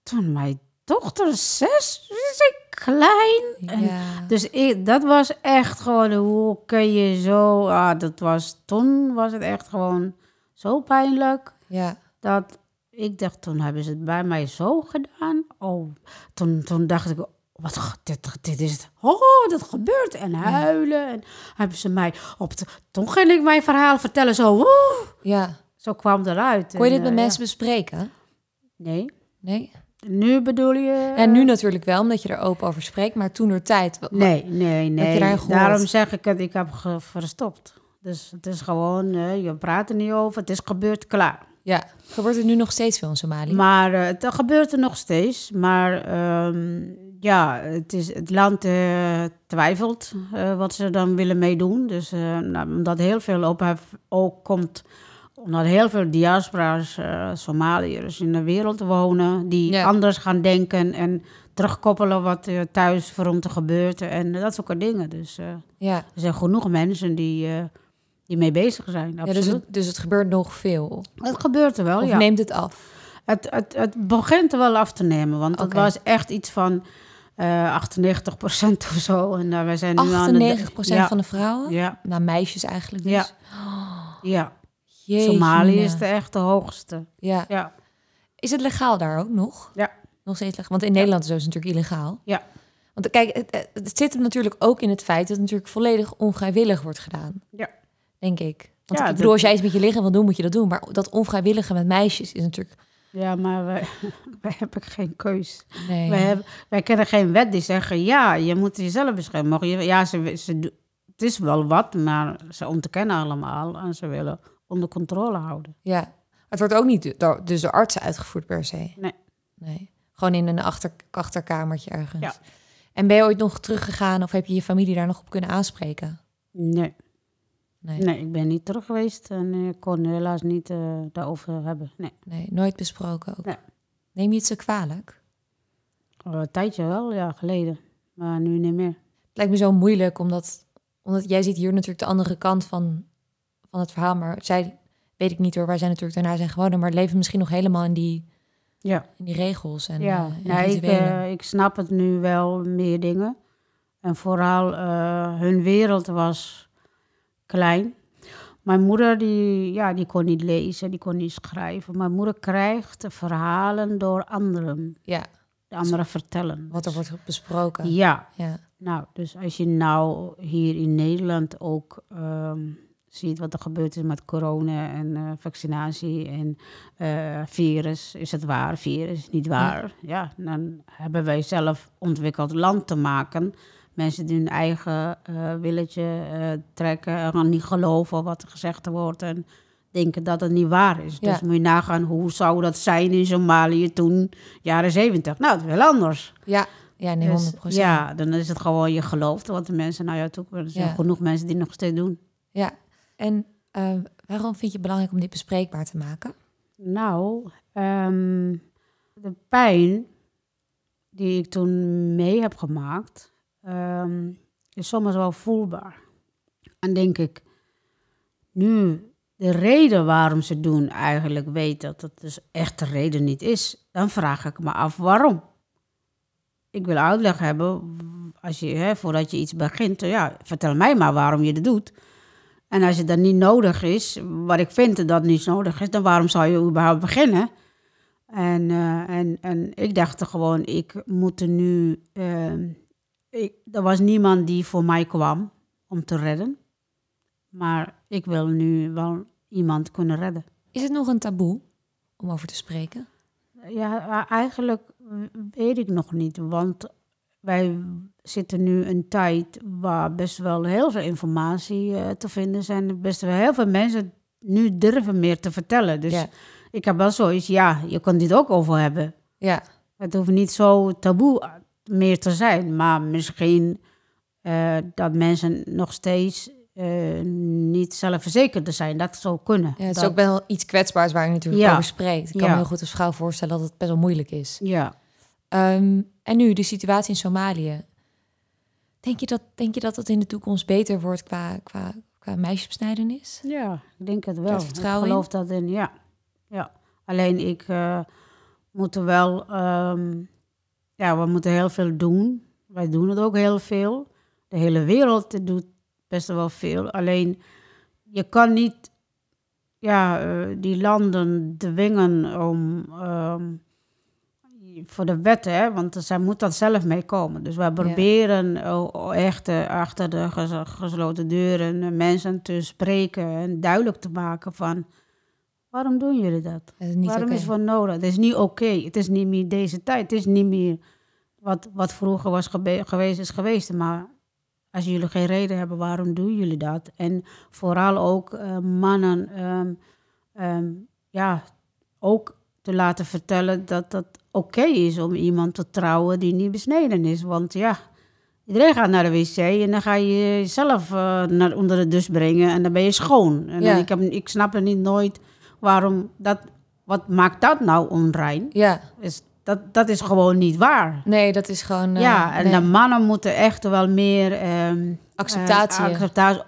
Toen mijn dochter zes, is ik klein. En ja. Dus ik, dat was echt gewoon, hoe kun je zo... Ah, dat was, toen was het echt gewoon zo pijnlijk. ja. Dat ik dacht, toen hebben ze het bij mij zo gedaan. Oh, toen, toen dacht ik, wat, dit, dit is het. Oh, dat gebeurt. En huilen. En hebben ze mij op de... Toen ging ik mijn verhaal vertellen, zo... woe, ja. zo kwam het eruit. Kon je En, dit met eh, mensen bespreken? Nee. Nee? Nu bedoel je... En nu natuurlijk wel, omdat je er open over spreekt. Maar toen door tijd... Nee, nee, nee. Daarom zeg ik het, ik heb verstopt. Dus het is gewoon, eh, je praat er niet over, het is gebeurd, klaar. Ja. Gebeurt het nu nog steeds veel in Somalië? Maar eh, het gebeurt er nog steeds. Maar ehm, ja, het, is, het land eh, twijfelt eh, wat ze dan willen meedoen. Dus eh, nou, omdat heel veel ophef ook komt, omdat heel veel diaspora's, eh Somaliërs in de wereld wonen, die Ja. anders gaan denken en terugkoppelen wat thuis voor te gebeurt en dat soort dingen. Dus eh, ja. er zijn genoeg mensen die, eh, die mee bezig zijn. ja Absoluut. dus, het, dus het gebeurt nog veel. het gebeurt er wel, Of ja. neemt het af? Het, het, het begint er wel af te nemen, want het was echt iets van eh 98% of zo. En wij zijn nu aan de... 98% ja, van de vrouwen? Ja, Nou, meisjes eigenlijk dus. Ja. ja. Jeetje, Somalië is de echt de hoogste. Ja. Ja, Is het legaal daar ook nog? Ja. Nog steeds legaal? Want in Nederland is het natuurlijk illegaal. Ja. Want kijk, het, zit hem natuurlijk ook in het feit dat het natuurlijk volledig onvrijwillig wordt gedaan. Ja. Denk ik. Want Ja, ik dat- bedoel, als jij iets met je lichaam wil doen, moet je dat doen. Maar dat onvrijwillige met meisjes is natuurlijk... ja maar wij, wij hebben geen keus. Nee. Wij, hebben, wij kennen geen wet die zeggen, ja, je moet jezelf beschermen. Mag je, ja, ze, ze, het is wel wat, maar ze ontkennen allemaal. En ze willen onder controle houden. Ja. Het wordt ook niet door, dus door artsen uitgevoerd per se. Nee. Nee. Gewoon in een achter, achterkamertje ergens. Ja. En ben je ooit nog teruggegaan of heb je je familie daar nog op kunnen aanspreken? Nee, Nee. nee ik ben niet terug geweest en ik kon helaas niet eh, daarover hebben. Nee. Nee, nooit besproken ook. Nee. Neem je het zo kwalijk? Oh, Een tijdje wel, ja, geleden. Maar nu niet meer. Het lijkt me zo moeilijk, omdat, omdat jij ziet hier natuurlijk de andere kant van, van het verhaal. Maar zij, weet ik niet hoor, wij zijn natuurlijk daarna zijn gewonnen, maar leven misschien nog helemaal in die, Ja, in die regels en, ja. ja ik, eh, ik snap het nu wel, meer dingen. En vooral eh, hun wereld was klein. Mijn moeder die, ja, die kon niet lezen, die kon niet schrijven. Mijn moeder krijgt verhalen door anderen. Ja, De anderen vertellen. wat er wordt besproken. Ja, Ja, nou, dus als je nou hier in Nederland ook ehm, ziet wat er gebeurd is met corona en eh, vaccinatie en eh, virus, is het waar, virus niet waar. Ja. dan hebben wij zelf ontwikkeld land te maken. Mensen die hun eigen eh, willetje trekken en niet geloven wat er gezegd wordt en denken dat het niet waar is. Ja. Dus moet je nagaan hoe zou dat zijn in Somalië toen, jaren zeventig. Nou, het is wel anders. ja, ja nee, 100%. Dus, ja, dan is het gewoon je gelooft wat de mensen naar jou toe komen. Er zijn Ja. genoeg mensen die nog steeds doen. Ja. En eh, waarom vind je het belangrijk om dit bespreekbaar te maken? Nou, ehm, de pijn die ik toen mee heb gemaakt, ehm, is soms wel voelbaar. En denk ik, nu de reden waarom ze doen eigenlijk weet dat het dus echt de reden niet is, dan vraag ik me af waarom. Ik wil uitleg hebben, als je, hè, voordat je iets begint, ja, vertel mij maar waarom je het doet. En als het dan niet nodig is, wat ik vind dat niet nodig is, dan waarom zou je überhaupt beginnen? En, eh, en, en ik dacht er gewoon, ik moet er nu. ehm, ik, er was niemand die voor mij kwam om te redden. Maar ik wil nu wel iemand kunnen redden. Is het nog een taboe om over te spreken? Ja, eigenlijk weet ik nog niet. Want wij zitten nu een tijd waar best wel heel veel informatie eh, te vinden zijn. Best wel heel veel mensen nu durven meer te vertellen. Dus Ja. ik heb wel zoiets, ja, je kan dit ook over hebben. Ja, Het hoeft niet zo taboe meer te zijn. Maar misschien eh, dat mensen nog steeds eh, niet zelfverzekerd zijn. Dat zou kunnen. ja het is Dat- ook wel iets kwetsbaars waar je natuurlijk Ja. over spreekt. Ik kan me heel goed als vrouw voorstellen dat het best wel moeilijk is. Ja. Ehm, en nu de situatie in Somalië. Denk je dat, denk je dat het in de toekomst beter wordt qua, qua, qua meisjesbesnijdenis? Ja, ik denk het wel. ik geloof dat in, ja. ja. Alleen ik eh moet er wel, ehm, ja, we moeten heel veel doen. Wij doen het ook heel veel. De hele wereld doet best wel veel. Alleen je kan niet, ja, eh, die landen dwingen om, ehm, voor de wetten, hè, want zij moet dat zelf mee komen. Dus wij proberen oh, echt eh, achter de ges- gesloten deuren eh, mensen te spreken en duidelijk te maken van waarom doen jullie dat? Dat is niet waarom is het nodig? Het is niet oké. Het is niet meer deze tijd. Het is niet meer wat, wat vroeger was geweest, is geweest. Maar als jullie geen reden hebben, waarom doen jullie dat? En vooral ook eh, mannen, ehm, ehm, ja, ook te laten vertellen dat dat oké is om iemand te trouwen die niet besneden is. Want ja, iedereen gaat naar de wc en dan ga je jezelf eh, naar onder de douche brengen en dan ben je schoon. En Ja. ik, heb, ik snap er niet nooit waarom dat, wat maakt dat nou onrein? Ja, Is, dat, dat is gewoon niet waar. nee, dat is gewoon... eh, ja, en nee. de mannen moeten echt wel meer ehm, Acceptatie. eh, acceptatie.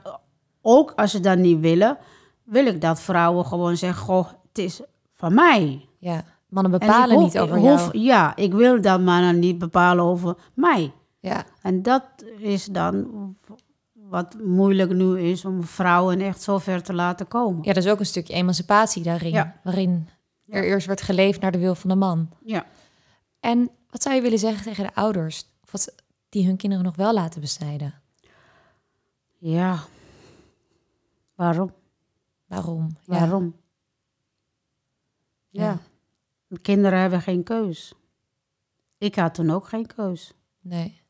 Ook als ze dat niet willen, wil ik dat vrouwen gewoon zeggen: Goh, het is van mij. Ja, mannen bepalen hoef- niet over jou. hoef- Ja, ik wil dat mannen niet bepalen over mij. Ja, En dat is dan wat moeilijk nu is om vrouwen echt zo ver te laten komen. ja, dat is ook een stukje emancipatie daarin. Ja. Waarin er Ja. eerst werd geleefd naar de wil van de man. Ja. En wat zou je willen zeggen tegen de ouders of wat, die hun kinderen nog wel laten besnijden? Ja. Waarom? Waarom? Ja. Waarom? Ja. De Kinderen hebben geen keus. Ik had toen ook geen keus. Nee.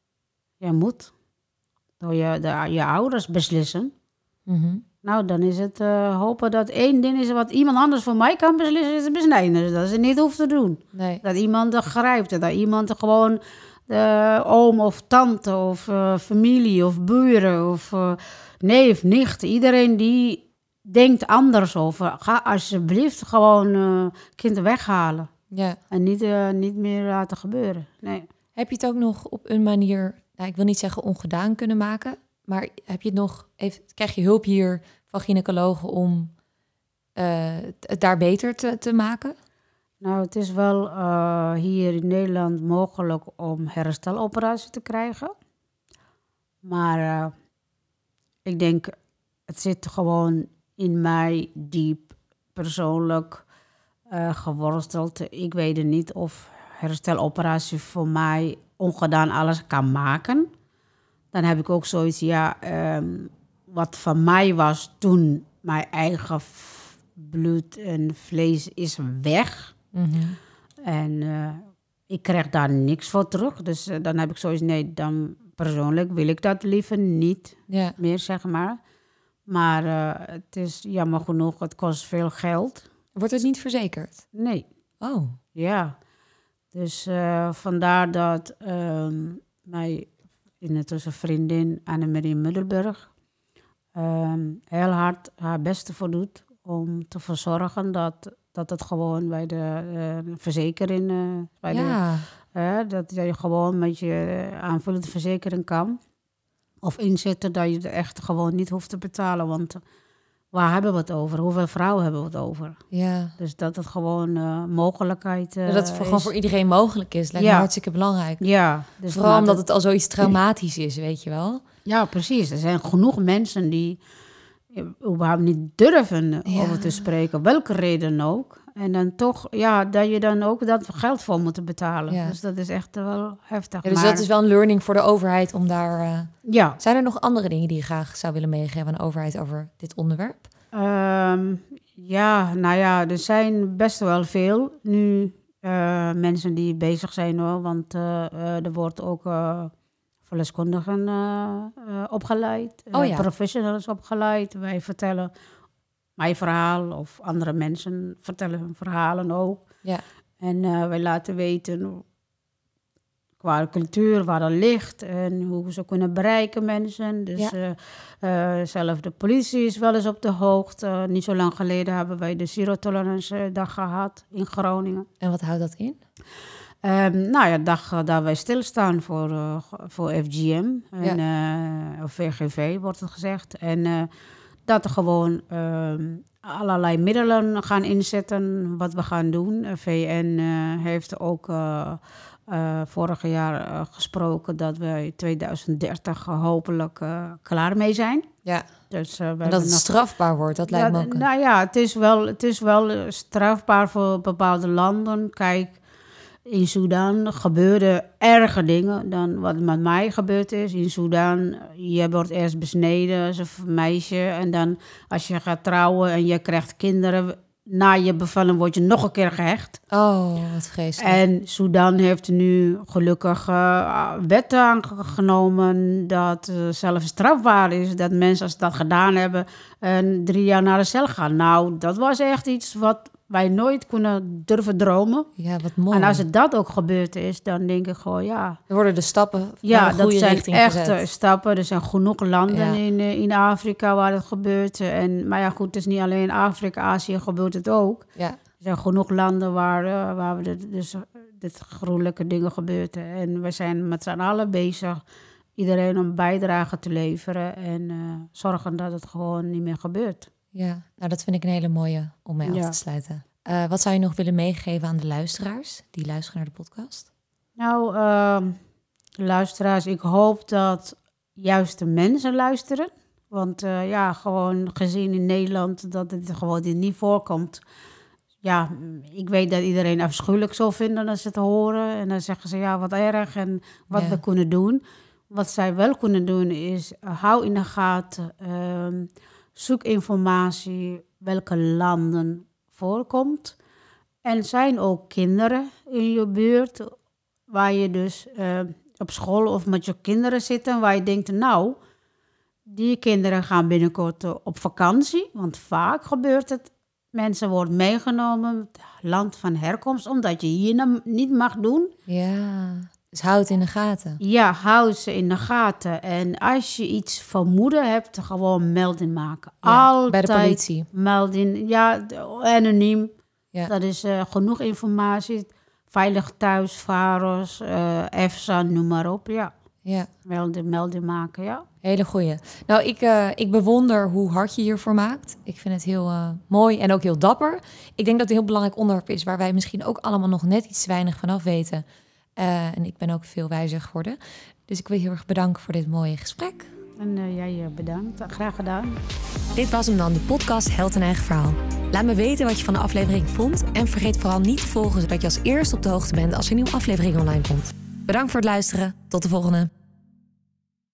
Je moet. Door je, de, je ouders beslissen. Mhm. Nou, dan is het eh, hopen dat één ding is wat iemand anders voor mij kan beslissen, is het besnijden. Dus dat ze niet hoeft te doen. Nee. Dat iemand er grijpt. Dat iemand er gewoon de oom of tante of eh, familie of buren of eh, neef, nicht. Iedereen die denkt anders over. Ga alsjeblieft gewoon eh kind weghalen. Ja. En niet, eh, niet meer laten gebeuren. Nee. Heb je het ook nog op een manier, nou, ik wil niet zeggen ongedaan kunnen maken, maar heb je het nog, even, krijg je hulp hier van gynaecologen om eh, het daar beter te, te maken? Nou, het is wel hier in Nederland mogelijk om hersteloperatie te krijgen. Maar ik denk, het zit gewoon in mij diep persoonlijk eh, geworsteld. Ik weet niet of hersteloperatie voor mij ongedaan alles kan maken. Dan heb ik ook zoiets, ja, ehm, wat van mij was toen mijn eigen bloed en vlees is weg. Mhm. En eh, ik krijg daar niks voor terug. Dus eh, dan heb ik zoiets, nee, dan persoonlijk wil ik dat liever niet Ja. meer, zeg maar. Maar eh, het is jammer genoeg, het kost veel geld. Wordt het niet verzekerd? Nee, Oh, ja. Dus eh, vandaar dat ehm mijn intussen vriendin Annemarie Middelburg ehm, heel hard haar beste voor doet om te verzorgen dat, dat het gewoon bij de eh, verzekering, bij de, ja. Hè, dat je gewoon met je aanvullende verzekering kan. Of inzetten dat je er echt gewoon niet hoeft te betalen. Want waar hebben we het over? Hoeveel vrouwen hebben we het over? Ja. Dus dat het gewoon eh, mogelijkheid eh, dat het voor, gewoon voor iedereen mogelijk is. Lijkt Ja. me hartstikke belangrijk. Ja, dus Vooral omdat dat- het al zoiets traumatisch is, weet je wel. Ja, precies. Er zijn genoeg mensen die eh, überhaupt niet durven Ja. over te spreken. Welke reden ook. En dan toch, ja, dat je dan ook dat geld voor moet betalen. Ja. Dus dat is echt wel heftig. Ja, dus maar, dat is wel een learning voor de overheid om daar... eh, Ja, Zijn er nog andere dingen die je graag zou willen meegeven aan de overheid over dit onderwerp? Ehm, ja, nou ja, er zijn best wel veel nu eh, mensen die bezig zijn hoor. Want eh, eh, er wordt ook eh verloskundigen eh, eh, opgeleid, Oh eh, ja. professionals opgeleid. Wij vertellen mijn verhaal of andere mensen vertellen hun verhalen ook. Ja. En eh, wij laten weten qua cultuur waar dat ligt en hoe ze kunnen bereiken mensen. Dus Ja. eh, eh, zelf de politie is wel eens op de hoogte. niet zo lang geleden hebben wij de Zero Tolerance Dag gehad in Groningen. En wat houdt dat in? Ehm, nou ja, dag eh, dat wij stilstaan voor, voor FGM en, of VGV wordt het gezegd. En dat er gewoon ehm, allerlei middelen gaan inzetten wat we gaan doen. Eh, VN eh, heeft ook eh, vorig jaar gesproken dat we 2030 hopelijk klaar mee zijn. Ja, Dus, we dat het nog strafbaar wordt, dat lijkt me ook een... Nou ja, het is wel, het is wel strafbaar voor bepaalde landen. Kijk, in Sudan gebeurden erge dingen dan wat met mij gebeurd is. In Sudan, je wordt eerst besneden als een meisje. En dan als je gaat trouwen en je krijgt kinderen... Na je bevallen word je nog een keer gehecht. Oh, wat vreselijk. En Sudan heeft nu gelukkig eh, wetten aangenomen dat eh, zelfs strafbaar is dat mensen als ze dat gedaan hebben en drie jaar naar de cel gaan. Nou, dat was echt iets wat wij nooit kunnen durven dromen. Ja, wat mooi. En als het dat ook gebeurd is, dan denk ik gewoon ja. Er worden de stappen Ja, de dat zijn richting echt gezet. eh, stappen. Er zijn genoeg landen Ja. in, eh, in Afrika waar het gebeurt. En, maar ja, goed, het is niet alleen Afrika, Azië gebeurt het ook. Ja, Er zijn genoeg landen waar, eh, waar we dit, dus, dit gruwelijke dingen gebeuren. En we zijn met z'n allen bezig iedereen een bijdrage te leveren en eh, zorgen dat het gewoon niet meer gebeurt. Ja, nou dat vind ik een hele mooie om mee af te sluiten. Eh, wat zou je nog willen meegeven aan de luisteraars die luisteren naar de podcast? Nou, ehm, luisteraars, ik hoop dat juist de mensen luisteren. Want eh, ja, gewoon gezien in Nederland dat het gewoon dit niet voorkomt. Ja, ik weet dat iedereen afschuwelijk zal vinden als ze het horen. En dan zeggen ze ja, wat erg en wat Ja. we kunnen doen. Wat zij wel kunnen doen is, eh, hou in de gaten, ehm, zoek informatie welke landen voorkomt. En zijn ook kinderen in je buurt waar je dus eh, op school of met je kinderen zitten, waar je denkt, nou, die kinderen gaan binnenkort eh, op vakantie, want vaak gebeurt het. Mensen worden meegenomen, land van herkomst, omdat je hier niet mag doen. Ja, dus houd het in de gaten. Ja, hou ze in de gaten. En als je iets vermoeden hebt, gewoon melding maken. Ja, Altijd bij de politie. melding. Ja, anoniem. Ja. Dat is eh, genoeg informatie. Veilig thuis, VAROS, eh EFSA, noem maar op. Ja, Ja, melding, melding maken, ja. hele goeie. Nou, ik, eh, ik bewonder hoe hard je hiervoor maakt. Ik vind het heel eh, mooi en ook heel dapper. Ik denk dat het een heel belangrijk onderwerp is... waar wij misschien ook allemaal nog net iets te weinig vanaf weten. Eh, en ik ben ook veel wijzer geworden. Dus ik wil je heel erg bedanken voor dit mooie gesprek. En eh, jij eh, bedankt. Graag gedaan. Dit was hem dan, de podcast Held en Eigen Verhaal. Laat me weten wat je van de aflevering vond en vergeet vooral niet te volgen zodat je als eerste op de hoogte bent als er een nieuwe aflevering online komt. Bedankt voor het luisteren. Tot de volgende.